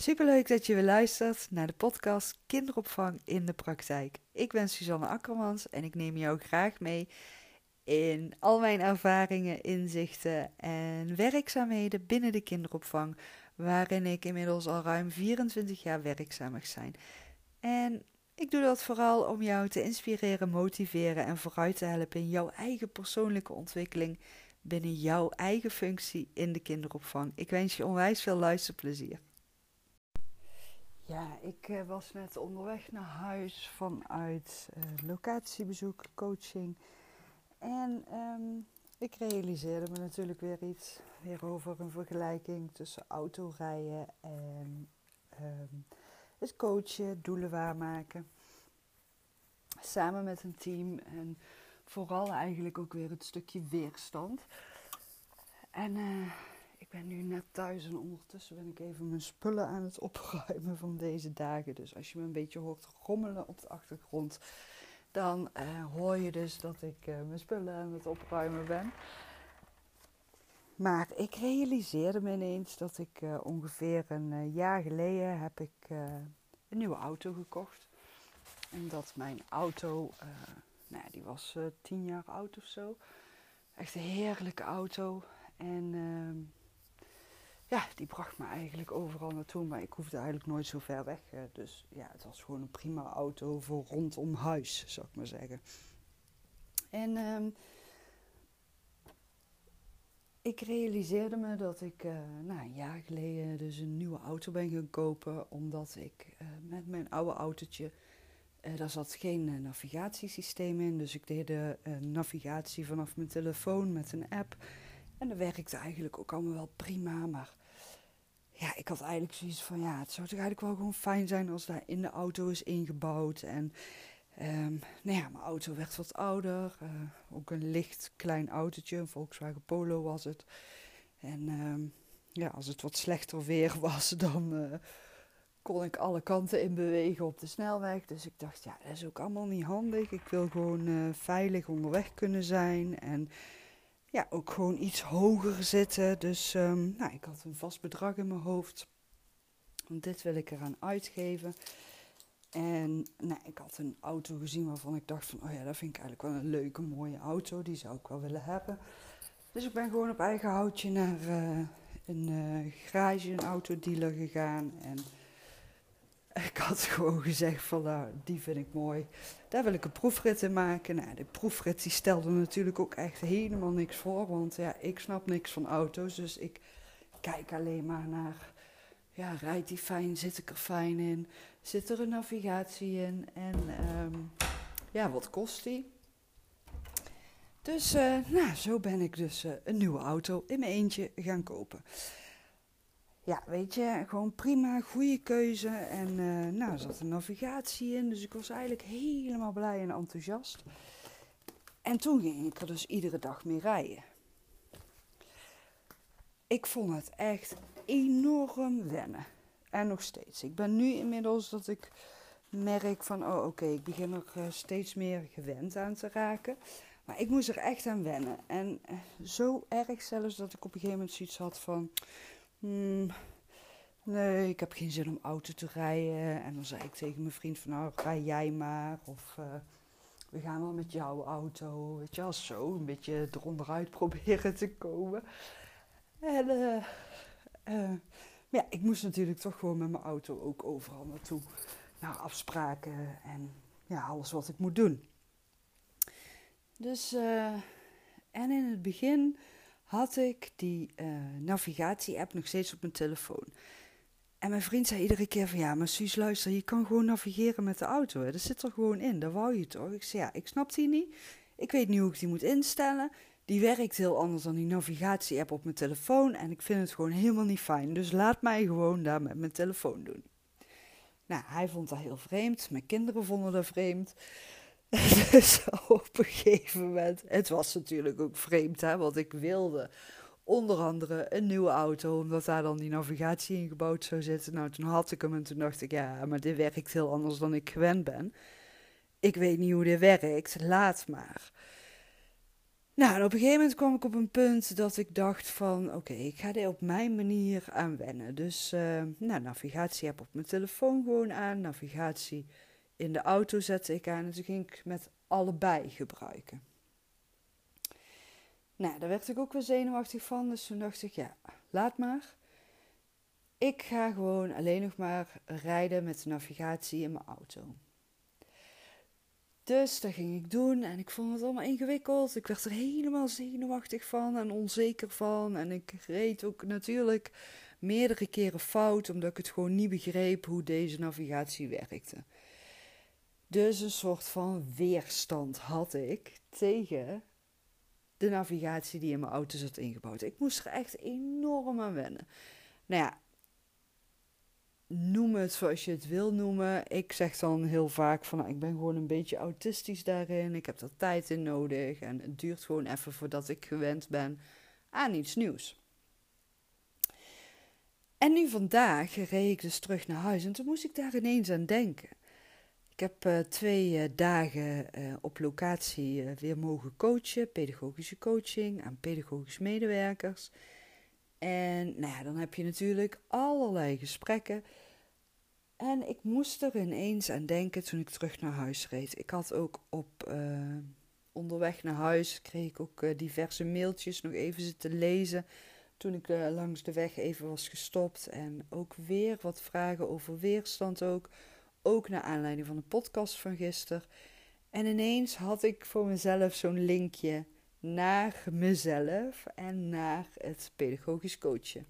Superleuk dat je weer luistert naar de podcast Kinderopvang in de praktijk. Ik ben Suzanne Akkermans en ik neem jou graag mee in al mijn ervaringen, inzichten en werkzaamheden binnen de kinderopvang, waarin ik inmiddels al ruim 24 jaar werkzaam mag zijn. En ik doe dat vooral om jou te inspireren, motiveren en vooruit te helpen in jouw eigen persoonlijke ontwikkeling binnen jouw eigen functie in de kinderopvang. Ik wens je onwijs veel luisterplezier. Ja, ik uh, was net onderweg naar huis vanuit uh, locatiebezoek, coaching. En um, ik realiseerde me natuurlijk weer iets, weer over een vergelijking tussen autorijden en um, het coachen, doelen waarmaken. Samen met een team en vooral eigenlijk ook weer het stukje weerstand. En uh, ik ben nu net thuis en ondertussen ben ik even mijn spullen aan het opruimen van deze dagen. Dus als je me een beetje hoort rommelen op de achtergrond, dan uh, hoor je dus dat ik uh, mijn spullen aan het opruimen ben. Maar ik realiseerde me ineens dat ik uh, ongeveer een jaar geleden heb ik een nieuwe auto gekocht. En dat mijn auto, nou, die was tien jaar oud of zo. Echt een heerlijke auto. En ehm, ja, die bracht me eigenlijk overal naartoe, maar ik hoefde eigenlijk nooit zo ver weg. Dus ja, het was gewoon een prima auto voor rondom huis, zou ik maar zeggen. En um, ik realiseerde me dat ik uh, nou, een jaar geleden dus een nieuwe auto ben gaan kopen, omdat ik uh, met mijn oude autootje, daar zat geen navigatiesysteem in, dus ik deed de navigatie vanaf mijn telefoon met een app. En dat werkte eigenlijk ook allemaal wel prima, maar ja, ik had eigenlijk zoiets van, ja, het zou toch eigenlijk wel gewoon fijn zijn als daar in de auto is ingebouwd. En um, nou ja, mijn auto werd wat ouder, uh, ook een licht klein autootje, een Volkswagen Polo was het. En um, ja, als het wat slechter weer was, dan uh, kon ik alle kanten in bewegen op de snelweg. Dus ik dacht, ja, dat is ook allemaal niet handig. Ik wil gewoon uh, veilig onderweg kunnen zijn en ja, ook gewoon iets hoger zitten. Dus um, nou, ik had een vast bedrag in mijn hoofd. Want dit wil ik eraan uitgeven. En nou, ik had een auto gezien waarvan ik dacht van, oh ja, dat vind ik eigenlijk wel een leuke, mooie auto. Die zou ik wel willen hebben. Dus ik ben gewoon op eigen houtje naar uh, een uh, garage, een autodealer gegaan. En ik had gewoon gezegd van, nou, die vind ik mooi. Daar wil ik een proefrit in maken. Nou, de proefrit die stelde natuurlijk ook echt helemaal niks voor. Want ja, ik snap niks van auto's. Dus ik kijk alleen maar naar, ja, rijdt die fijn? Zit ik er fijn in? Zit er een navigatie in? En um, ja, wat kost die? Dus uh, nou, zo ben ik dus uh, een nieuwe auto in mijn eentje gaan kopen ja, weet je, gewoon prima, goede keuze. En uh, nou, er zat een navigatie in, dus ik was eigenlijk helemaal blij en enthousiast. En toen ging ik er dus iedere dag mee rijden. Ik vond het echt enorm wennen. En nog steeds. Ik ben nu inmiddels dat ik merk van, oh oké, ik begin er uh, steeds meer gewend aan te raken. Maar ik moest er echt aan wennen. En uh, zo erg zelfs dat ik op een gegeven moment zoiets had van Hmm, nee, ik heb geen zin om auto te rijden. En dan zei ik tegen mijn vriend van, nou, rij jij maar. Of uh, we gaan wel met jouw auto. Weet je wel, zo een beetje eronderuit proberen te komen. En uh, uh, ja, ik moest natuurlijk toch gewoon met mijn auto ook overal naartoe. Naar afspraken en ja, alles wat ik moet doen. Dus, en in het begin had ik die uh, navigatie-app nog steeds op mijn telefoon. En mijn vriend zei iedere keer van ja, maar Suus, luister, je kan gewoon navigeren met de auto. Hè? Dat zit er gewoon in, dat wou je toch? Ik zei ja, ik snap die niet. Ik weet niet hoe ik die moet instellen. Die werkt heel anders dan die navigatie-app op mijn telefoon. En ik vind het gewoon helemaal niet fijn. Dus laat mij gewoon daar met mijn telefoon doen. Nou, hij vond dat heel vreemd. Mijn kinderen vonden dat vreemd. dus op een gegeven moment, het was natuurlijk ook vreemd, hè, want ik wilde onder andere een nieuwe auto, omdat daar dan die navigatie in gebouwd zou zitten. Nou, toen had ik hem en toen dacht ik, ja, maar dit werkt heel anders dan ik gewend ben. Ik weet niet hoe dit werkt, laat maar. Nou, op een gegeven moment kwam ik op een punt dat ik dacht van... Oké, ik ga er op mijn manier aan wennen. Dus uh, nou, navigatie heb op mijn telefoon gewoon aan. Navigatie in de auto zette ik aan. En toen ging ik met allebei gebruiken. Nou, daar werd ik ook weer zenuwachtig van. Dus toen dacht ik, ja, laat maar. Ik ga gewoon alleen nog maar rijden met de navigatie in mijn auto. Dus dat ging ik doen en ik vond het allemaal ingewikkeld. Ik werd er helemaal zenuwachtig van en onzeker van. En ik reed ook natuurlijk meerdere keren fout, omdat ik het gewoon niet begreep hoe deze navigatie werkte. Dus een soort van weerstand had ik tegen de navigatie die in mijn auto zat ingebouwd. Ik moest er echt enorm aan wennen. Nou ja, noem het zoals je het wil noemen. Ik zeg dan heel vaak van nou, ik ben gewoon een beetje autistisch daarin. Ik heb er tijd in nodig en het duurt gewoon even voordat ik gewend ben aan iets nieuws. En nu vandaag reed ik dus terug naar huis en toen moest ik daar ineens aan denken. Ik heb uh, twee uh, dagen uh, op locatie weer mogen coachen, pedagogische coaching aan pedagogisch medewerkers. En nou ja, dan heb je natuurlijk allerlei gesprekken. En ik moest er ineens aan denken toen ik terug naar huis reed. Ik had ook op onderweg naar huis, kreeg ik ook diverse mailtjes nog even zitten lezen. Toen ik langs de weg even was gestopt. En ook weer wat vragen over weerstand ook ook naar aanleiding van de podcast van gisteren. En ineens had ik voor mezelf zo'n linkje naar mezelf en naar het pedagogisch coachen.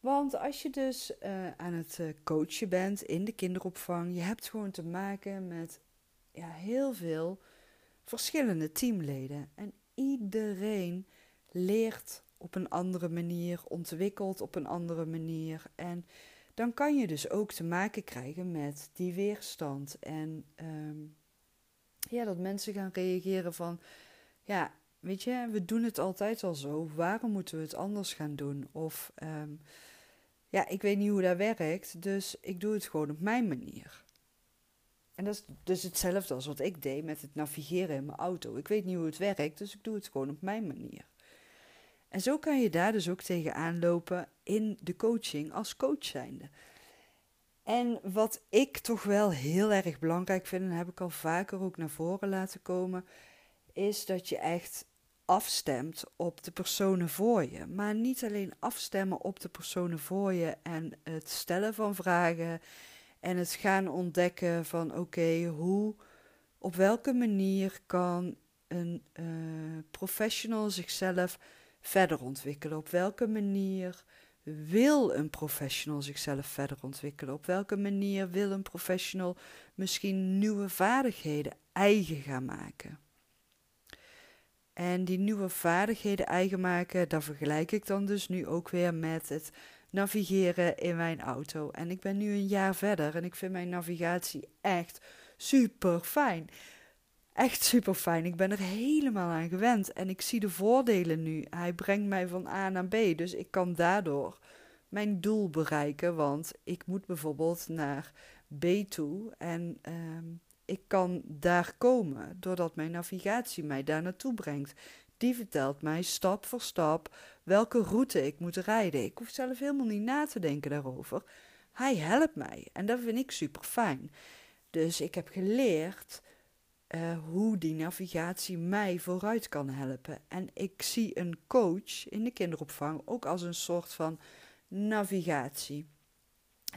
Want als je dus uh, aan het uh, coachen bent in de kinderopvang, je hebt gewoon te maken met ja, heel veel verschillende teamleden. En iedereen leert op een andere manier, ontwikkelt op een andere manier. En dan kan je dus ook te maken krijgen met die weerstand. En um, ja, dat mensen gaan reageren van, ja, weet je, we doen het altijd al zo, waarom moeten we het anders gaan doen? Of, um, ja, ik weet niet hoe dat werkt, dus ik doe het gewoon op mijn manier. En dat is dus hetzelfde als wat ik deed met het navigeren in mijn auto. Ik weet niet hoe het werkt, dus ik doe het gewoon op mijn manier. En zo kan je daar dus ook tegenaan lopen in de coaching als coach zijnde. En wat ik toch wel heel erg belangrijk vind, en heb ik al vaker ook naar voren laten komen, is dat je echt afstemt op de personen voor je. Maar niet alleen afstemmen op de personen voor je en het stellen van vragen en het gaan ontdekken van oké, hoe, op welke manier kan een uh, professional zichzelf verder ontwikkelen? Op welke manier wil een professional zichzelf verder ontwikkelen? Op welke manier wil een professional misschien nieuwe vaardigheden eigen gaan maken? En die nieuwe vaardigheden eigen maken, daar vergelijk ik dan dus nu ook weer met het navigeren in mijn auto. En ik ben nu een jaar verder en ik vind mijn navigatie echt super fijn echt super fijn. Ik ben er helemaal aan gewend en ik zie de voordelen nu. Hij brengt mij van A naar B, dus ik kan daardoor mijn doel bereiken. Want ik moet bijvoorbeeld naar B toe en ehm, ik kan daar komen doordat mijn navigatie mij daar naartoe brengt. Die vertelt mij stap voor stap welke route ik moet rijden. Ik hoef zelf helemaal niet na te denken daarover. Hij helpt mij en dat vind ik super fijn. Dus ik heb geleerd uh, hoe die navigatie mij vooruit kan helpen. En ik zie een coach in de kinderopvang ook als een soort van navigatie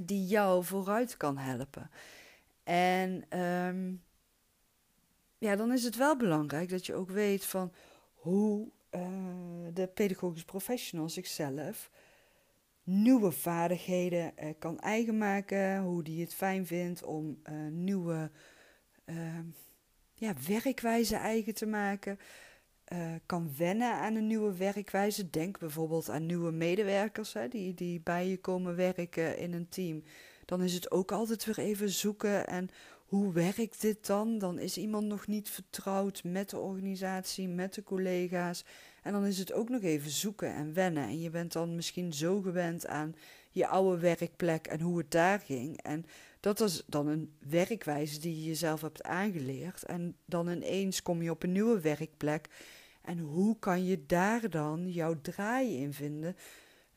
die jou vooruit kan helpen. En um, ja, dan is het wel belangrijk dat je ook weet van hoe uh, de pedagogisch professional zichzelf nieuwe vaardigheden uh, kan eigen maken, hoe die het fijn vindt om nieuwe ehm, werkwijze eigen te maken. Uh, kan wennen aan een nieuwe werkwijze. Denk bijvoorbeeld aan nieuwe medewerkers hè, die, die bij je komen werken in een team. Dan is het ook altijd weer even zoeken en hoe werkt dit dan? Dan is iemand nog niet vertrouwd met de organisatie, met de collega's. En dan is het ook nog even zoeken en wennen. En je bent dan misschien zo gewend aan je oude werkplek en hoe het daar ging. En dat is dan een werkwijze die je jezelf hebt aangeleerd. En dan ineens kom je op een nieuwe werkplek. En hoe kan je daar dan jouw draai in vinden?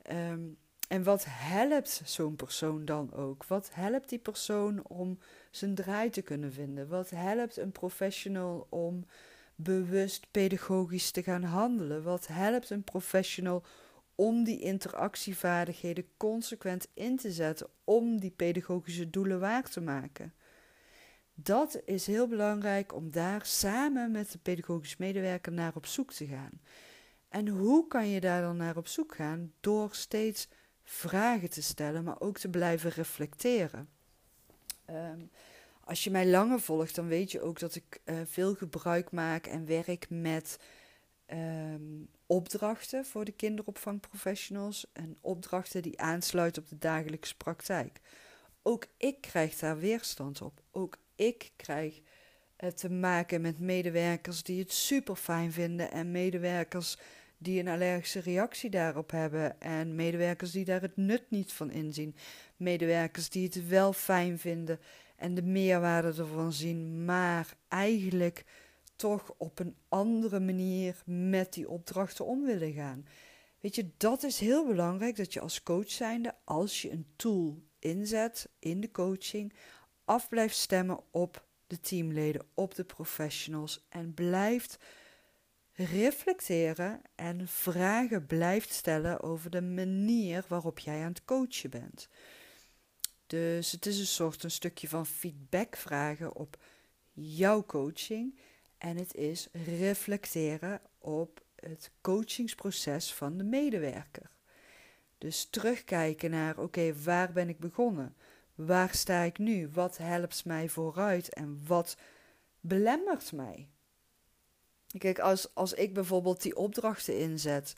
Ehm, en wat helpt zo'n persoon dan ook? Wat helpt die persoon om zijn draai te kunnen vinden? Wat helpt een professional om bewust pedagogisch te gaan handelen? Wat helpt een professional om die interactievaardigheden consequent in te zetten om die pedagogische doelen waar te maken? Dat is heel belangrijk om daar samen met de pedagogisch medewerker naar op zoek te gaan. En hoe kan je daar dan naar op zoek gaan? Door steeds vragen te stellen, maar ook te blijven reflecteren. Ehm, als je mij langer volgt, dan weet je ook dat ik uh, veel gebruik maak en werk met ehm, opdrachten voor de kinderopvangprofessionals en opdrachten die aansluiten op de dagelijkse praktijk. Ook ik krijg daar weerstand op. Ook ik krijg uh, te maken met medewerkers die het super fijn vinden en medewerkers die een allergische reactie daarop hebben en medewerkers die daar het nut niet van inzien. Medewerkers die het wel fijn vinden en de meerwaarde ervan zien, maar eigenlijk toch op een andere manier met die opdrachten om willen gaan. Weet je, dat is heel belangrijk dat je als coach zijnde, als je een tool inzet in de coaching, af blijft stemmen op de teamleden, op de professionals en blijft reflecteren en vragen blijft stellen over de manier waarop jij aan het coachen bent. Dus het is een soort een stukje van feedback vragen op jouw coaching en het is reflecteren op het coachingsproces van de medewerker. Dus terugkijken naar oké, waar ben ik begonnen? Waar sta ik nu? Wat helpt mij vooruit en wat belemmert mij? Kijk, als, als ik bijvoorbeeld die opdrachten inzet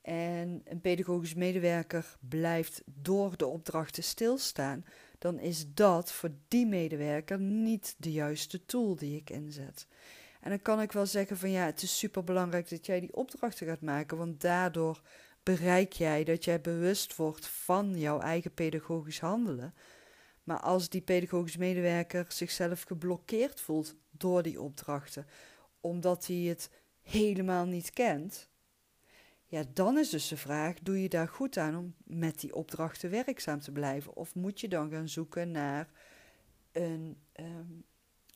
en een pedagogisch medewerker blijft door de opdrachten stilstaan, dan is dat voor die medewerker niet de juiste tool die ik inzet. En dan kan ik wel zeggen van ja, het is super belangrijk dat jij die opdrachten gaat maken, want daardoor bereik jij dat jij bewust wordt van jouw eigen pedagogisch handelen. Maar als die pedagogisch medewerker zichzelf geblokkeerd voelt door die opdrachten, omdat hij het helemaal niet kent, ja, dan is dus de vraag: doe je daar goed aan om met die opdrachten werkzaam te blijven? Of moet je dan gaan zoeken naar een ehm,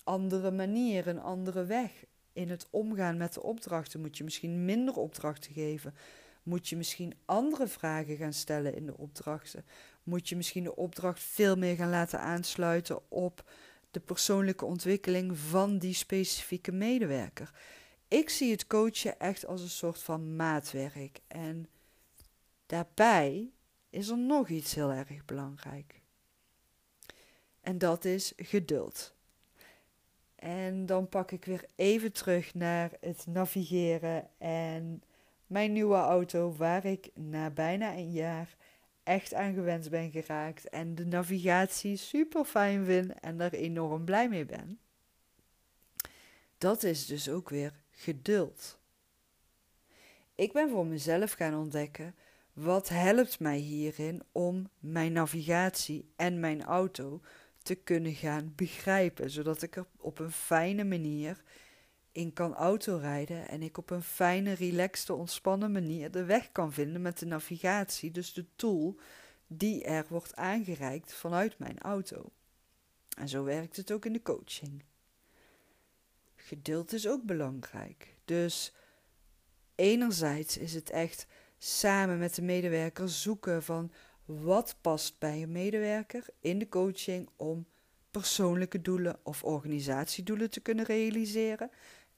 andere manier, een andere weg in het omgaan met de opdrachten? Moet je misschien minder opdrachten geven? Moet je misschien andere vragen gaan stellen in de opdrachten? Moet je misschien de opdracht veel meer gaan laten aansluiten op de persoonlijke ontwikkeling van die specifieke medewerker. Ik zie het coachen echt als een soort van maatwerk. En daarbij is er nog iets heel erg belangrijk. En dat is geduld. En dan pak ik weer even terug naar het navigeren en mijn nieuwe auto, waar ik na bijna een jaar echt aan gewend ben geraakt en de navigatie super fijn vind en daar enorm blij mee ben. Dat is dus ook weer geduld. Ik ben voor mezelf gaan ontdekken wat helpt mij hierin om mijn navigatie en mijn auto te kunnen gaan begrijpen, zodat ik er op een fijne manier in kan autorijden en ik op een fijne, relaxte, ontspannen manier de weg kan vinden met de navigatie, dus de tool die er wordt aangereikt vanuit mijn auto. En zo werkt het ook in de coaching. Geduld is ook belangrijk. Dus enerzijds is het echt samen met de medewerker zoeken van wat past bij een medewerker in de coaching om persoonlijke doelen of organisatiedoelen te kunnen realiseren.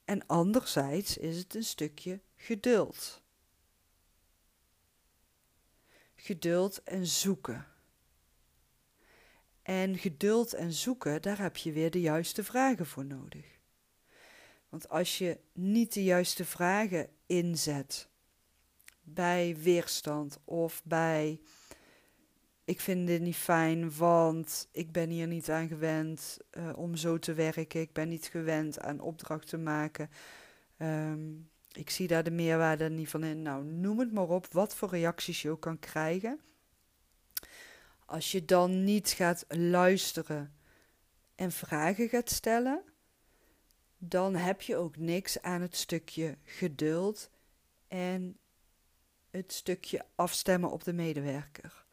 En anderzijds is het een stukje geduld. Geduld en zoeken. En geduld en zoeken, daar heb je weer de juiste vragen voor nodig. Want als je niet de juiste vragen inzet bij weerstand of bij ik vind dit niet fijn, want ik ben hier niet aan gewend uh, om zo te werken. Ik ben niet gewend aan opdrachten te maken. Um, ik zie daar de meerwaarde niet van in. Nou, noem het maar op, wat voor reacties je ook kan krijgen. Als je dan niet gaat luisteren en vragen gaat stellen, dan heb je ook niks aan het stukje geduld en het stukje afstemmen op de medewerker.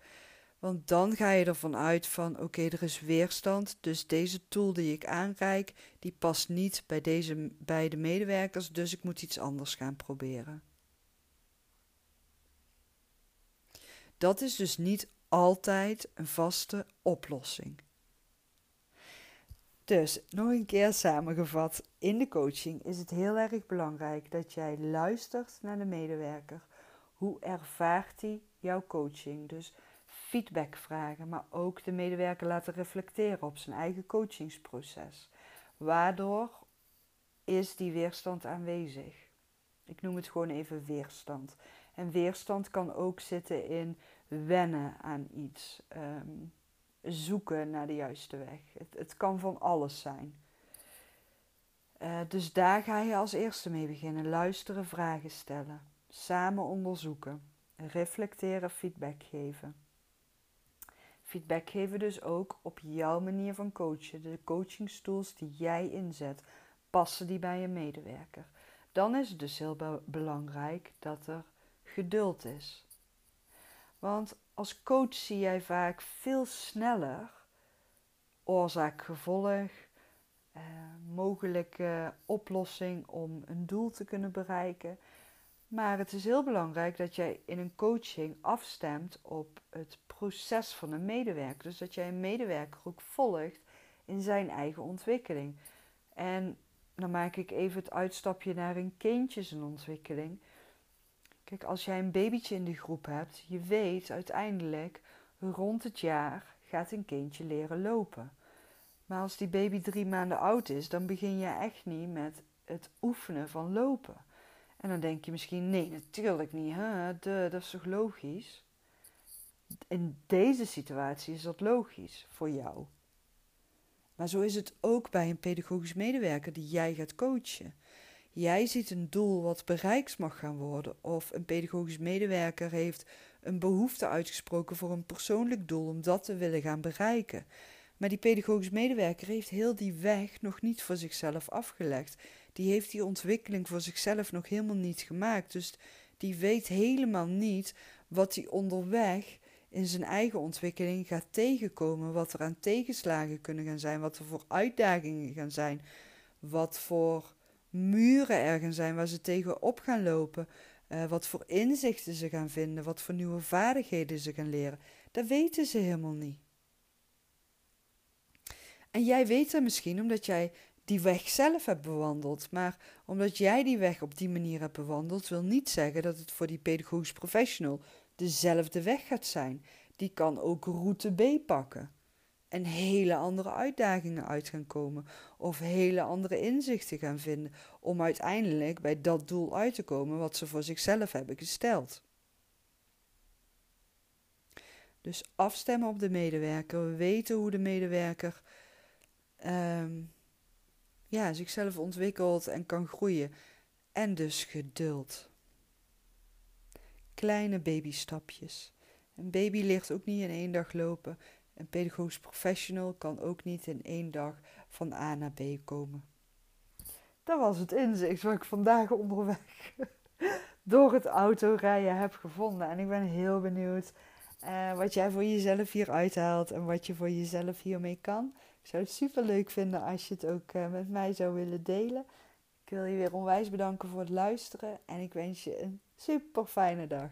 Want dan ga je ervan uit van oké, er is weerstand, dus deze tool die ik aanreik, die past niet bij deze bij de medewerkers, dus ik moet iets anders gaan proberen. Dat is dus niet altijd een vaste oplossing. Dus nog een keer samengevat, in de coaching is het heel erg belangrijk dat jij luistert naar de medewerker. Hoe ervaart hij jouw coaching? Dus feedback vragen, maar ook de medewerker laten reflecteren op zijn eigen coachingsproces. Waardoor is die weerstand aanwezig? Ik noem het gewoon even weerstand. En weerstand kan ook zitten in wennen aan iets, ehm, zoeken naar de juiste weg. Het, het kan van alles zijn. Uh, dus daar ga je als eerste mee beginnen. Luisteren, vragen stellen, samen onderzoeken, reflecteren, feedback geven. Feedback geven dus ook op jouw manier van coachen. De coachingstools die jij inzet, passen die bij je medewerker. Dan is het dus heel belangrijk dat er geduld is. Want als coach zie jij vaak veel sneller oorzaak-gevolg, eh, mogelijke oplossing om een doel te kunnen bereiken. Maar het is heel belangrijk dat jij in een coaching afstemt op het proces van een medewerker. Dus dat jij een medewerker ook volgt in zijn eigen ontwikkeling. En dan maak ik even het uitstapje naar een kindje ontwikkeling. Kijk, als jij een babytje in de groep hebt, je weet uiteindelijk rond het jaar gaat een kindje leren lopen. Maar als die baby drie maanden oud is, dan begin je echt niet met het oefenen van lopen. En dan denk je misschien, nee, natuurlijk niet, hè? Dat is toch logisch? In deze situatie is dat logisch voor jou. Maar zo is het ook bij een pedagogisch medewerker die jij gaat coachen. Jij ziet een doel wat bereikt mag gaan worden, of een pedagogisch medewerker heeft een behoefte uitgesproken voor een persoonlijk doel om dat te willen gaan bereiken. Maar die pedagogisch medewerker heeft heel die weg nog niet voor zichzelf afgelegd. Die heeft die ontwikkeling voor zichzelf nog helemaal niet gemaakt. Dus die weet helemaal niet wat hij onderweg in zijn eigen ontwikkeling gaat tegenkomen. Wat er aan tegenslagen kunnen gaan zijn. Wat er voor uitdagingen gaan zijn. Wat voor muren er gaan zijn waar ze tegenop gaan lopen. Uh, wat voor inzichten ze gaan vinden. Wat voor nieuwe vaardigheden ze gaan leren. Dat weten ze helemaal niet. En jij weet dat misschien omdat jij die weg zelf hebt bewandeld. Maar omdat jij die weg op die manier hebt bewandeld, wil niet zeggen dat het voor die pedagogisch professional dezelfde weg gaat zijn. Die kan ook route B pakken. En hele andere uitdagingen uit gaan komen. Of hele andere inzichten gaan vinden. Om uiteindelijk bij dat doel uit te komen wat ze voor zichzelf hebben gesteld. Dus afstemmen op de medewerker. We weten hoe de medewerker um, ja, zichzelf ontwikkelt en kan groeien. En dus geduld. Kleine babystapjes. Een baby ligt ook niet in één dag lopen. Een pedagogisch professional kan ook niet in één dag van A naar B komen. Dat was het inzicht wat ik vandaag onderweg door het autorijden heb gevonden. En ik ben heel benieuwd uh, wat jij voor jezelf hier uithaalt en wat je voor jezelf hiermee kan. Ik zou het super leuk vinden als je het ook uh, met mij zou willen delen. Ik wil je weer onwijs bedanken voor het luisteren en ik wens je een super fijne dag.